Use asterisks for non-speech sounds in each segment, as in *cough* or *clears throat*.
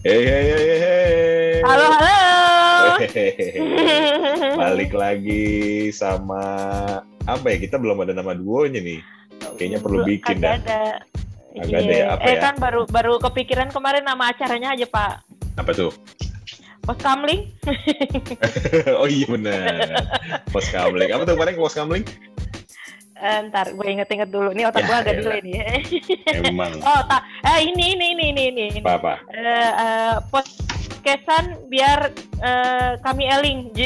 Hey, hey, hey, hey. Halo, halo. Hehehe. *laughs* Balik lagi sama apa ya? Kita belum ada nama duonya nih. Kayaknya perlu bikin dah. ada. Kagak ada ya, apa eh ya? kan baru baru kepikiran kemarin nama acaranya aja Pak. Apa tuh? Pos Kamling. *laughs* oh iya benar. Pos kamling. Apa tuh kemarin pos kamling? Eh, ntar gue inget-inget dulu. Nih otak Ya, gue agak elah. delay nih. Emang. *laughs* oh, tak. Eh ini ini ini ini ini. ini. Apa apa? Eh, eh, podcastan biar eh, kami eling.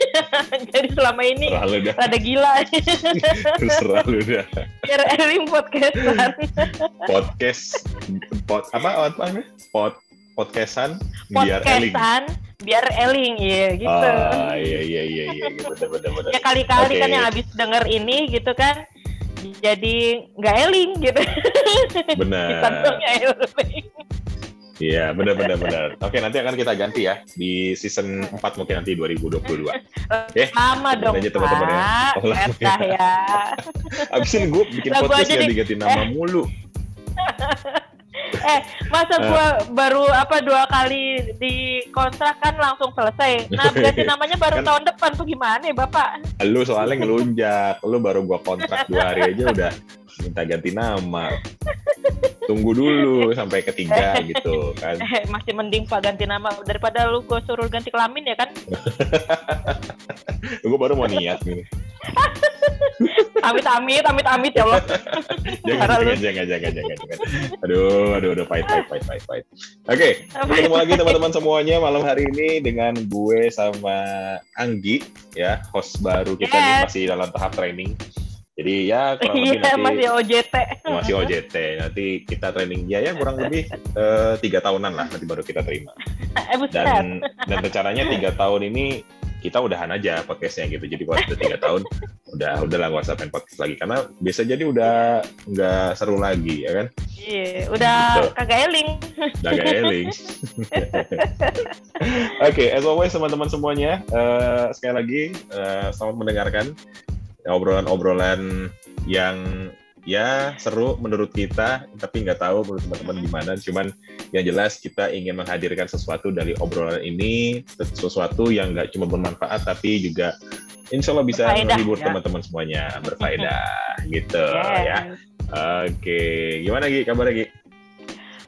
*laughs* Jadi selama ini rada gila. *laughs* Terserah lu dah. biar eling podcastan. Podcast pod apa apa? Pod podcastan biar eling. podcastan biar eling ya gitu. Ah iya iya iya iya benar benar benar. ya kali-kali kan Oke. yang habis denger ini gitu kan jadi nggak eling gitu Benar. *laughs* Iya, benar benar benar. Oke, nanti akan kita ganti ya di season 4 mungkin nanti 2022. Oke. lama dong aja teman-teman ya. Oh, lama Dah ya Abisin gue bikin Lagu podcast yang diganti nama mulu. *laughs* eh masa Eh. gua baru apa dua kali di kontrak kan langsung selesai nah *laughs* ganti namanya baru Kan- tahun depan tuh gimana ya bapak Lu soalnya ngelunjak. Lu baru gua kontrak dua hari aja udah minta ganti nama. *laughs* Tunggu dulu sampai ketiga *laughs* gitu kan. eh masih mending pak ganti nama daripada lu gue suruh ganti kelamin ya kan *laughs* Gue baru mau niat nih. *laughs* amit amit amit amit ya Allah Jangan, jangan, jangan, jangan, jangan, jangan. Aduh, aduh, aduh, fight, fight, fight, fight, fight. Oke, ketemu lagi teman-teman semuanya malam hari ini dengan gue sama Anggi, ya, host baru kita nih Yes. masih dalam tahap training. Jadi ya kurang lebih iya nanti masih OJT masih OJT. Nanti kita training dia ya kurang lebih eh, tiga tahunan lah nanti baru kita terima. eh Dan dan rencananya tiga tahun ini kita udahan aja podcastnya gitu. Jadi kalau sudah tiga tahun udah udah lah nggak usah main podcast lagi karena biasa jadi udah nggak seru lagi ya kan. Iya, udah Gitu. kagak eling. Udah gak eling. *laughs* Oke, as always teman-teman semuanya, eh, sekali lagi eh, selamat mendengarkan obrolan-obrolan yang ya seru menurut kita, tapi nggak tahu menurut teman-teman gimana. Cuman yang jelas kita ingin menghadirkan sesuatu dari obrolan ini, sesuatu yang nggak cuma bermanfaat, tapi juga insya Allah bisa Berfaedah, menghibur ya. teman-teman semuanya, berfaedah *laughs* gitu ya. Yes. Oke, gimana Gi? Kabar Gi?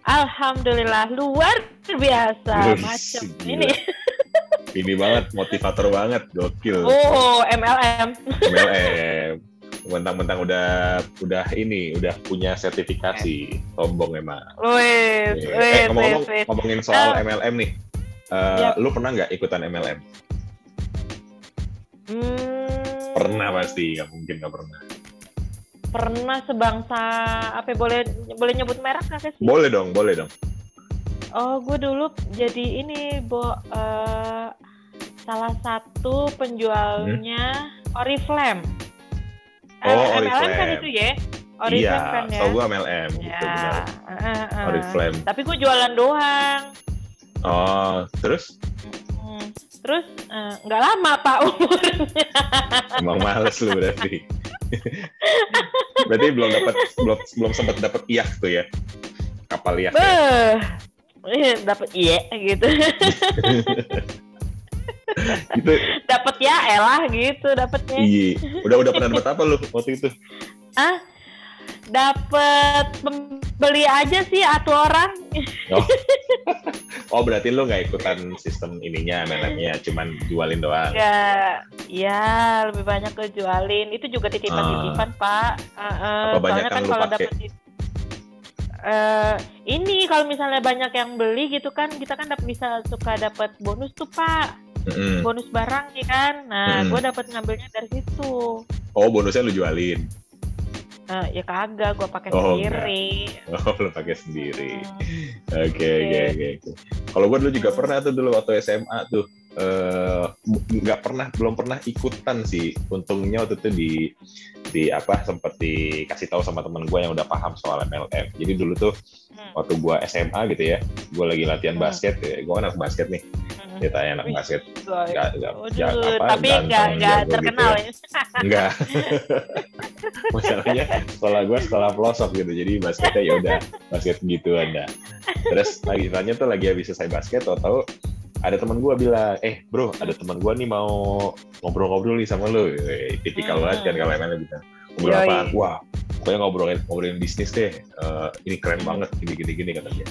Alhamdulillah luar biasa macam ini. *laughs* Ini banget, motivator banget, gokil. Oh, MLM. MLM. Mentang-mentang udah udah ini, udah punya sertifikasi. Sombong emang. Wait, Eh, wait, ngomong-ngomong wait, wait. ngomongin soal Eh. MLM nih. Eh, Yap. Lu pernah nggak ikutan MLM? Hmm, Pernah pasti, nggak mungkin nggak pernah. Pernah sebangsa apa ya, boleh boleh nyebut merek nggak sih? Boleh dong, boleh dong. Oh, gue dulu jadi ini, Bo, eh, salah satu penjualnya Oriflame. Eh, Oh, MLM kan Oriflame. itu ya? Iya, Oriflame kan ya? tau gua MLM gitu Ya, benar. eh, eh. Oriflame. Tapi gue jualan doang. Oh, terus Hmm. Terus eh, nggak lama pak umurnya. emang males lu berarti. berarti belum dapat belum belum sempat dapat iyak tuh ya. Kapal iyak. ya? Eh, dapat iya gitu. *laughs* Gitu. dapat ya elah gitu dapatnya. Iya. Udah udah pernah dapat apa lu waktu itu? Ah, dapat pembeli aja sih atu orang. Oh, *laughs* oh berarti lu nggak ikutan sistem ininya MLM-nya, cuman jualin doang. Ya, ya lebih banyak ke jualin. Itu juga titipan-titipan pak. Eh, eh, Apa banyak soalnya kan kan kalau dapat eh ini kalau misalnya banyak yang beli gitu kan kita kan dap- bisa suka dapat bonus tuh pak Mm-mm. bonus barang ya kan nah Mm-mm. gue dapat ngambilnya dari situ Oh bonusnya lu jualin. Eh, ya kagak gue pakai Oh, sendiri Oh lu pakai sendiri. Oke oke oke. Kalau gua dulu juga pernah tuh dulu waktu SMA tuh. Eh, nggak pernah belum pernah ikutan sih untungnya waktu itu di di apa sempat dikasih tahu sama teman gue yang udah paham soal MLM jadi dulu tuh Hmm. waktu gua SMA gitu ya gue lagi latihan Hmm. basket ya gue kan anak basket nih Mhm. Ceritanya anak basket. Nggak, nggak, ya, apa, tapi nggak nggak jago terkenal gitu ya. *laughs* Enggak. Masalahnya sekolah gue sekolah pelosok gitu, jadi basketnya ya udah basket gitu ada. Terus lagi tanya tuh lagi habis selesai basket, tau tahu ada teman gue bilang, eh bro, ada teman gue nih mau ngobrol-ngobrol nih sama lo. Tipikal Hmm. banget kan kalau emang gitu. Ngobrol apaan? Wah, pokoknya ngobrolin ngobrolin bisnis deh. Eh, ini keren banget, gini-gini gini kata dia.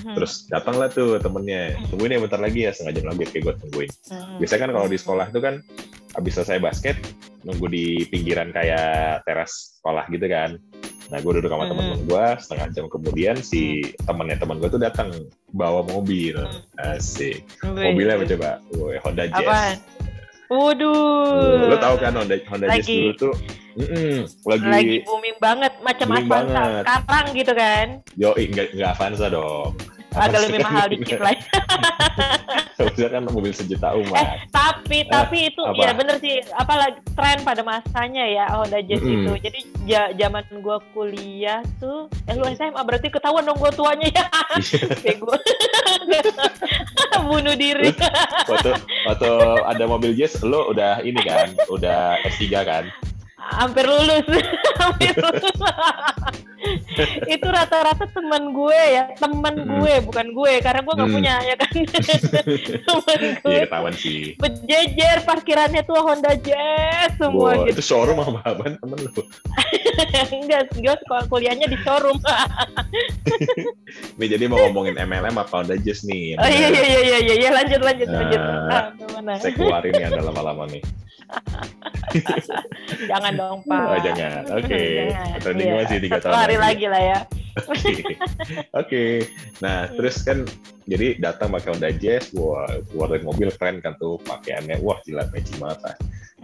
Mhm. Terus datanglah tuh temennya, tungguin ya bentar lagi ya, setengah jam lagi kayak gue tungguin. Mhm. Biasanya kan kalau di sekolah itu kan habis selesai basket nunggu di pinggiran kayak teras sekolah gitu kan. Nah gue duduk sama temen-temen gue setengah jam kemudian si temennya temen gue tuh datang bawa mobil. Asik. Wih. mobilnya apa coba? Woi, Honda Jazz. Apaan? Waduh. lo tau kan Honda Honda Jazz dulu tuh? Mm-mm, lagi, lagi booming banget macam Booming Avanza banget. sekarang gitu kan? Yo nggak nggak Avanza dong agak lebih mahal dikit lah. *laughs* Avanza kan mobil sejuta umat eh tapi tapi itu apa? ya bener sih. Apalagi tren pada masanya ya Honda Jazz Mm-mm. itu. Jadi ja- zaman gua kuliah tuh eh lu SMA berarti ketahuan dong gua tuanya ya. *laughs* Bego. *laughs* bunuh diri. Waktu waktu ada mobil Jazz lo udah ini kan udah S3 kan hampir lulus. *laughs* Hampir lulus. Itu rata-rata teman gue ya teman Mm-mm. gue bukan gue karena gue nggak Mm. punya ya kan? *laughs* Teman gue. Iya ketahuan sih. Berjejer parkirannya tuh Honda Jazz semua Wah, gitu. itu showroom apa apaan temen lo *laughs* enggak gue sekolah kuliahnya di showroom. Nih jadi mau ngomongin MLM apa Honda Jazz nih? Oh iya iya iya iya iya, iya lanjut lanjut lanjut. Nah, ah, saya keluarin nih anda lama-lama nih *laughs* jangan dong pak oh jangan oke Jangan, trending iya. masih tiga tahun hari lagi lah ya Oke. *laughs* Oke. Nah, terus kan jadi datang pakai Honda Jazz, wah keluar dari mobil keren kan tuh pakaiannya, wah gila matching banget lah.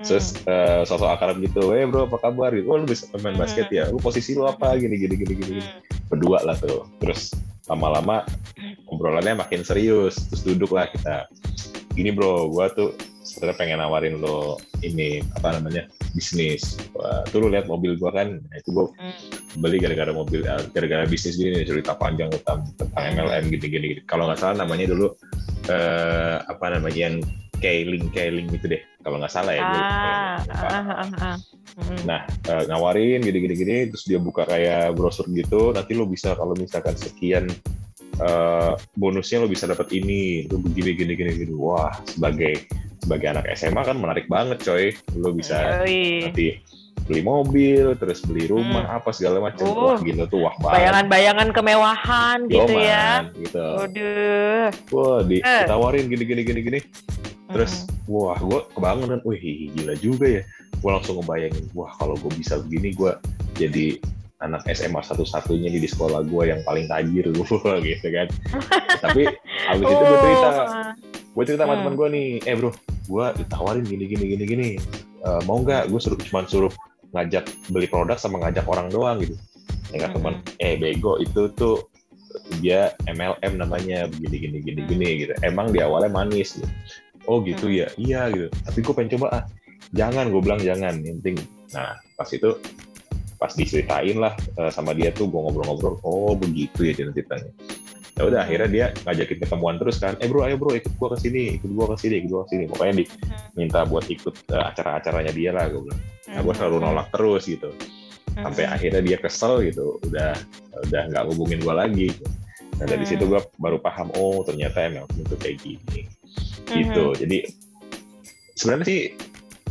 Terus eh, sosok akrab gitu, eh bro apa kabar? Gitu, oh lu bisa main Hmm. basket ya? Lu posisi lu apa? Gini gini gini gini. gini. Hmm. Berdua lah tuh. Terus lama-lama obrolannya makin serius. Terus duduk lah kita. Gini bro, gua tuh sebenarnya pengen nawarin lo ini apa namanya bisnis. Wah, tuh lu lihat mobil gua kan, nah, itu gua Hmm. beli gara-gara mobil eh, gara-gara bisnis gini cerita panjang tentang tentang MLM gitu-gini gitu. Kalau nggak salah namanya dulu eh apa namanya yang Kailing Kailing gitu deh. Kalau nggak salah ya. ah, ah, ah, ah. Hmm. Nah, eh, ngawarin gini-gini gini terus dia buka kayak brosur gitu, nanti lo bisa kalau misalkan sekian eh, bonusnya lo bisa dapat ini, itu begini gini gini gini. Wah, sebagai sebagai anak SMA kan menarik banget coy. Lo bisa Yoi. nanti beli mobil, terus beli rumah, apa segala macam. Uh, Wah, gila tuh wah banget. bayangan-bayangan kemewahan gitu ya. Yoman, gitu. Waduh. Wah, di, Eh. ditawarin gini gini gini gini. Terus Mm-mm. wah, gue kebangun dan, wih gila juga ya. Gue langsung ngebayangin, wah kalau gue bisa begini, gue jadi anak SMA satu-satunya di sekolah gue yang paling tajir *laughs* gue gitu kan. Tapi habis itu gue cerita, Oh, gue cerita sama Hmm. teman gue nih, eh bro, gue ditawarin gini gini gini gini, Eh, mau nggak? Gue suruh cuma suruh ngajak beli produk sama ngajak orang doang gitu. Ya Hmm. teman, eh bego itu tuh dia MLM namanya begini gini gini gini gitu. Emang di awalnya manis gitu. Oh gitu Hmm. ya, iya gitu. Tapi gue pengen coba ah. Jangan, gue bilang jangan. Yang penting. Nah pas itu pas diceritain lah eh, sama dia tuh gue ngobrol-ngobrol. Oh begitu ya ceritanya. Ya udah akhirnya dia ngajakin ketemuan terus kan. Eh bro, ayo bro ikut gua ke sini, ikut gua ke sini, ikut gua ke sini. Pokoknya di minta buat ikut eh, acara-acaranya dia lah gue bilang. Nah, gue selalu nolak terus gitu. Sampai Mm-mm. akhirnya dia kesel gitu, udah udah nggak hubungin gue lagi. Nah dari situ gue baru paham, oh ternyata MLM itu kayak gini, gitu. Jadi sebenarnya sih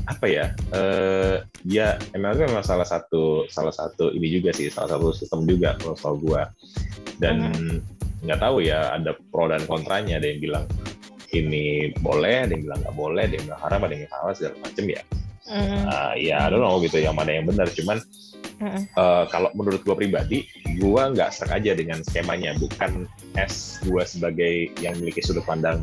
apa ya? eh ya MLM memang salah satu salah satu ini juga sih, salah satu sistem juga kalau soal gue. Dan nggak tahu ya, ada pro dan kontranya. Ada yang bilang ini boleh, ada yang bilang nggak boleh, ada yang bilang haram, ada yang bilang halal segala macem ya. Mm-mm. Nah, ya, I don't know gitu yang mana yang benar. Cuman eh, kalau menurut gue pribadi, gue nggak serak aja dengan skemanya. Bukan S gue sebagai yang memiliki sudut pandang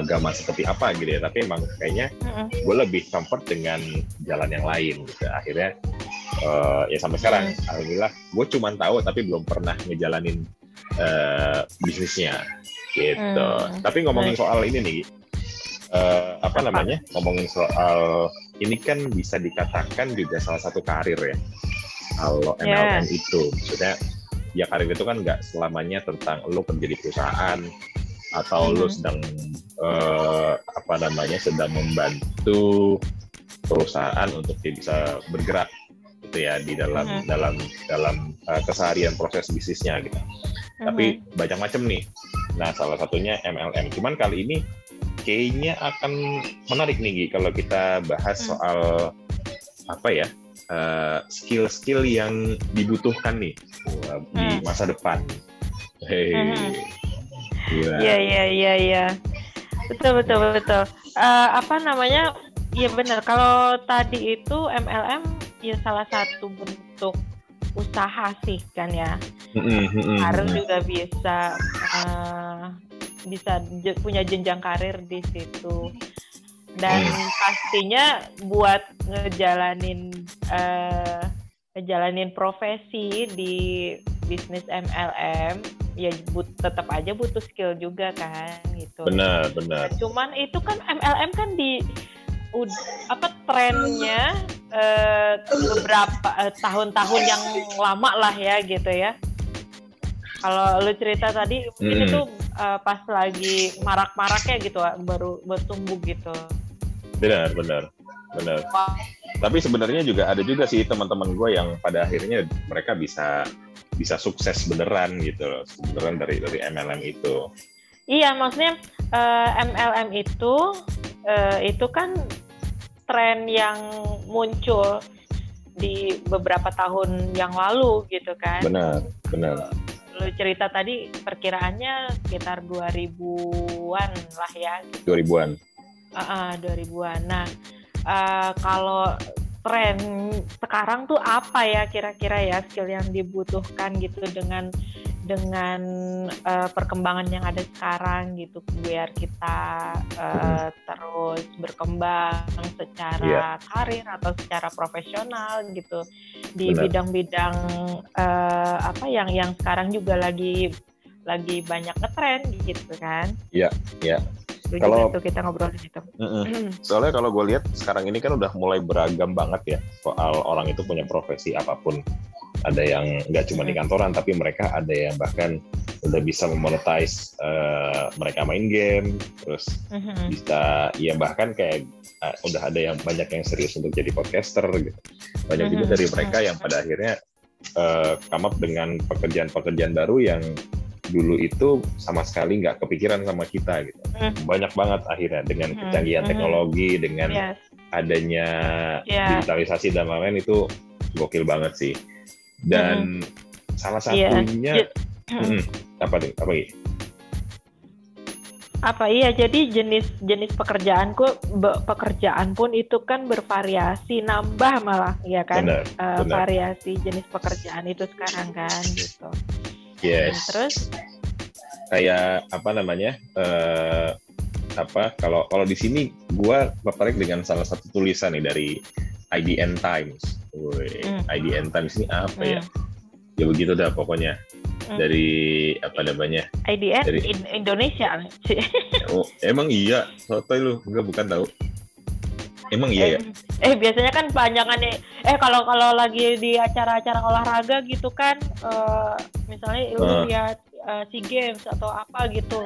agama seperti apa gitu ya. Tapi emang kayaknya gue lebih comfort dengan jalan yang lain gitu. Akhirnya eh, ya sampai sekarang, alhamdulillah, gue cuma tahu tapi belum pernah ngejalanin eh, bisnisnya gitu. Hmm. Tapi ngomongin soal ini nih, eh, apa, Apa? namanya? Ngomongin soal ini kan bisa dikatakan juga salah satu karir ya. Kalau. MLM itu, maksudnya ya karir itu kan nggak selamanya tentang lo kerja di perusahaan atau lo Mhm. sedang uh, apa namanya sedang membantu perusahaan untuk dia bisa bergerak gitu ya di dalam hmm. dalam dalam uh, keseharian proses bisnisnya gitu. Hmm. Tapi banyak macam nih. Nah salah satunya MLM. Cuman kali ini kayaknya akan menarik nih Gi, kalau kita bahas hmm. soal apa ya skill-skill uh, yang dibutuhkan nih uh, di masa depan. Hei. Hmm. Iya iya iya iya. Betul betul betul. Uh, apa namanya? Iya benar. Kalau tadi itu MLM ya salah satu bentuk usaha sih kan ya. Mm-hmm. Juga bisa uh, bisa je, punya jenjang karir di situ. Dan mm. pastinya buat ngejalanin uh, ngejalanin profesi di bisnis MLM ya but, tetap aja butuh skill juga kan gitu. Benar, benar. Cuman itu kan MLM kan di apa trennya uh, beberapa tahun tahun-tahun yang lama lah ya gitu ya. Kalau lu cerita tadi mungkin hmm. itu uh, pas lagi marak-maraknya gitu baru bertumbuh gitu. Benar, benar, benar. Tapi sebenarnya juga ada juga sih teman-teman gue yang pada akhirnya mereka bisa bisa sukses beneran gitu loh, beneran dari dari MLM itu. Iya, maksudnya uh, eh, MLM itu uh, itu kan tren yang muncul di beberapa tahun yang lalu gitu kan. Benar, benar. Lu cerita tadi perkiraannya sekitar 2000-an lah ya. Gitu. 2000-an. Uh, uh, 2000-an. Nah, uh, kalau tren sekarang tuh apa ya kira-kira ya skill yang dibutuhkan gitu dengan dengan uh, perkembangan yang ada sekarang gitu biar kita uh, terus berkembang secara yeah. karir atau secara profesional gitu di bidang-bidang uh, apa yang yang sekarang juga lagi lagi banyak ngetren gitu kan? Iya, yeah, iya. Yeah kalau itu kita ngobrolin itu. *clears throat* Soalnya kalau gue lihat sekarang ini kan udah mulai beragam banget ya soal orang itu punya profesi apa pun. Ada yang nggak cuma di kantoran, tapi mereka ada yang bahkan udah bisa memonetize uh, mereka main game, terus mm-hmm. bisa ya bahkan kayak uh, udah ada yang banyak yang serius untuk jadi podcaster gitu. Banyak mm-hmm. juga dari mereka yang pada akhirnya uh, come up dengan pekerjaan-pekerjaan baru yang dulu itu sama sekali nggak kepikiran sama kita gitu. Mm. Banyak banget akhirnya dengan mm. kecanggihan mm. teknologi, dengan yes. adanya yeah. digitalisasi dan lain-lain itu gokil banget sih. Dan mm. salah iya. satunya yeah. mm. apa nih? Apa nih? apa iya jadi jenis jenis pekerjaanku pekerjaan pun itu kan bervariasi nambah malah ya kan benar, uh, benar. variasi jenis pekerjaan itu sekarang kan gitu Yes. terus kayak apa namanya? Uh, apa kalau kalau di sini gue tertarik dengan salah satu tulisan nih dari IDN Times. Woy, mm. IDN Times ini apa mm. ya? Hmm. Ya begitu dah pokoknya. Mm. Dari apa namanya? IDN dari in Indonesia. oh, emang iya. Sotoy lu, enggak bukan tahu. Emang iya ya? Eh biasanya kan panjangannya eh kalau kalau lagi di acara-acara olahraga gitu kan uh, misalnya lu uh. lihat uh, SEA Games atau apa gitu.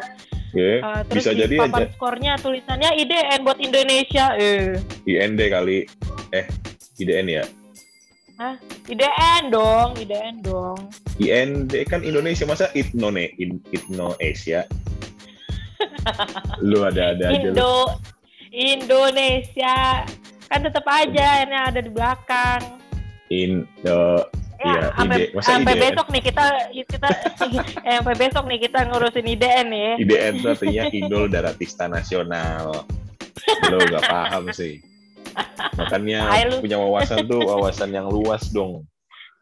Okay. Uh, terus Bisa di jadi papan aja. skornya tulisannya IDN buat Indonesia. Eh. IND kali. Eh, IDN ya? Hah? IDN dong, IDN dong. IND kan Indonesia masa Itnone, Itno Asia. *laughs* lu ada-ada aja. Indo, Indonesia kan tetap aja ini ada di belakang. Indo Ya, sampai, ide. sampai IDN? besok nih kita kita eh, *laughs* sampai besok nih kita ngurusin IDN ya. IDN itu artinya Idol Daratista Nasional. Lo gak paham sih. Makanya punya wawasan tuh wawasan yang luas dong.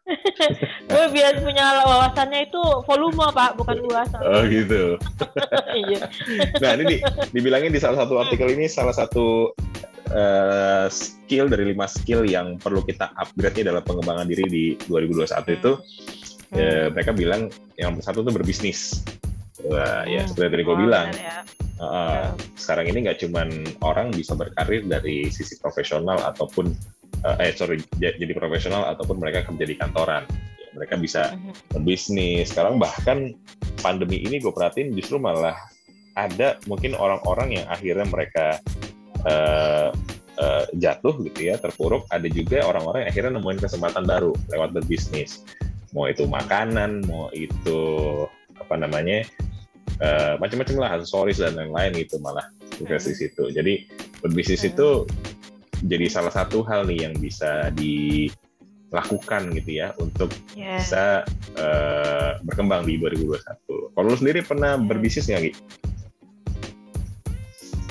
*laughs* gue biasa punya wawasannya itu volume pak bukan luas oh gitu *laughs* iya nah ini dibilangin di salah satu artikel ini salah satu uh, skill dari lima skill yang perlu kita upgrade nya dalam pengembangan diri di 2021 hmm. itu hmm. Ya, mereka bilang yang satu itu berbisnis Wah, ya, hmm. ya seperti tadi gue oh, bilang. Ya. Uh, sekarang ini nggak cuman orang bisa berkarir dari sisi profesional ataupun uh, eh sorry jadi profesional ataupun mereka kerja di kantoran ya, mereka bisa mm-hmm. bisnis sekarang bahkan pandemi ini gue perhatiin justru malah ada mungkin orang-orang yang akhirnya mereka uh, uh, jatuh gitu ya terpuruk ada juga orang-orang yang akhirnya nemuin kesempatan baru lewat berbisnis mau itu makanan mau itu apa namanya uh, macam-macam lah aksesoris dan lain-lain gitu malah di hmm. situ jadi berbisnis hmm. itu jadi salah satu hal nih yang bisa dilakukan gitu ya untuk yeah. bisa uh, berkembang di 2021. Kalau lu sendiri pernah hmm. berbisnis nggak, Gi?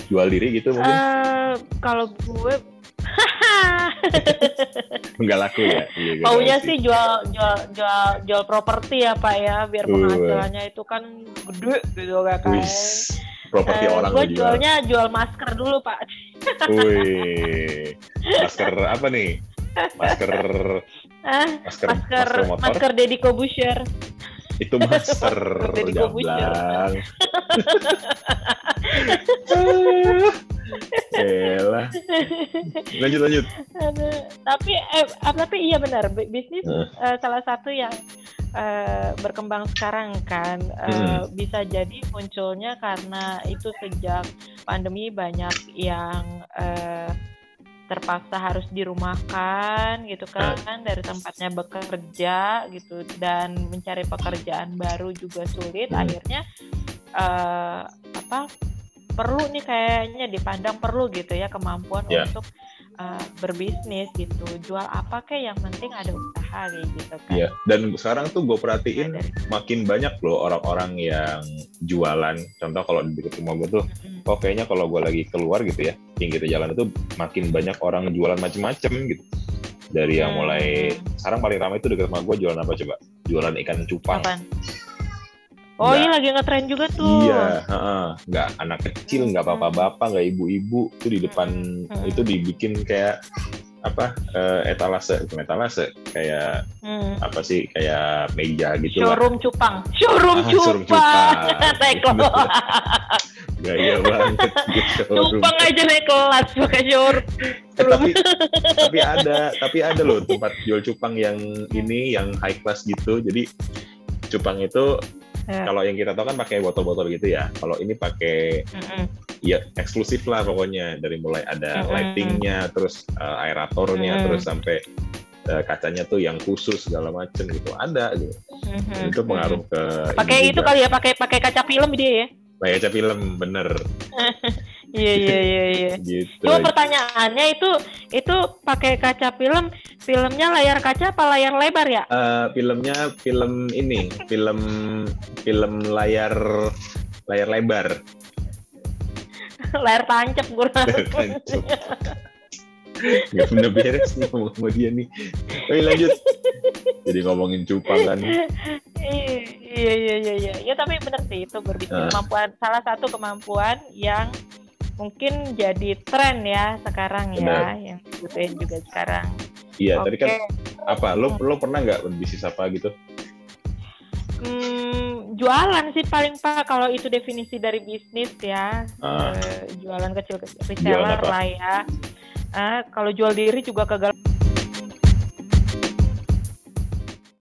Jual diri gitu mungkin? Uh, kalau gue *laughs* Enggak laku ya? Iya, Maunya sih jual jual jual jual properti ya Pak ya, biar penghasilannya itu kan gede gitu kan. Properti uh, orang Gue jualnya jual masker dulu Pak. Wih, masker apa nih? Masker ah, masker masker, motor. Masker Deddy Kobusher. Itu masker *laughs* jablang. *laughs* Elah. Lanjut lanjut. Tapi eh, tapi iya benar bisnis uh. Uh, salah satu yang uh, berkembang sekarang kan uh, hmm. bisa jadi munculnya karena itu sejak pandemi banyak yang uh, terpaksa harus dirumahkan gitu kan dari tempatnya bekerja gitu dan mencari pekerjaan baru juga sulit hmm. akhirnya uh, apa perlu nih kayaknya dipandang perlu gitu ya kemampuan yeah. untuk uh, berbisnis gitu. Jual apa kayak yang penting ada usaha kayak gitu kan. Yeah. dan sekarang tuh gue perhatiin makin banyak loh orang-orang yang jualan. Contoh kalau di dekat rumah gue tuh mm-hmm. oh kayaknya kalau gue lagi keluar gitu ya pinggir jalan itu makin banyak orang jualan macem-macem gitu. Dari yang mulai sekarang paling ramai itu dekat rumah gue jualan apa coba? Jualan ikan cupang. Apaan? Oh iya lagi ngetren juga tuh. Iya, uh, nggak anak kecil, nggak bapak-bapak, nggak ibu-ibu, itu di depan hmm. itu dibikin kayak apa uh, etalase. Bukan etalase kayak hmm. apa sih kayak meja gitu showroom lah. cupang. Showroom ah, cupang, *laughs* naik kelas. Gaya banget gitu, cupang aja naik kelas pakai showroom. Eh, tapi tapi ada tapi ada loh tempat jual cupang yang ini yang high class gitu. Jadi cupang itu Yeah. Kalau yang kita tahu kan pakai botol-botol gitu ya. Kalau ini pakai mm -hmm. ya eksklusif lah pokoknya dari mulai ada mm -hmm. lightingnya, terus uh, aeratornya, mm -hmm. terus sampai uh, kacanya tuh yang khusus segala macem gitu ada gitu. Mm -hmm. Itu pengaruh ke. Pakai itu kali ya, pakai pakai kaca film dia ya. Pakai kaca film bener. *laughs* Iya iya *laughs* iya iya. Gitu. Cuma pertanyaannya itu itu pakai kaca film, filmnya layar kaca apa layar lebar ya? Uh, filmnya film ini, film film layar layar lebar. *laughs* layar tancap gue. Layar tancap. *laughs* Gak pernah beres nih ngomong sama dia nih. Oke lanjut. Jadi ngomongin cupang kan. iya iya iya iya. Ya tapi benar sih itu berbisnis uh. kemampuan salah satu kemampuan yang mungkin jadi tren ya sekarang ya, Benar. ya yang dibutuhin juga sekarang. Iya, okay. tadi kan apa? Lo lo pernah nggak bisnis apa gitu? Hmm, jualan sih paling pak kalau itu definisi dari bisnis ya. Ah. Uh, jualan kecil reseller lah ya. Uh, kalau jual diri juga kegagalan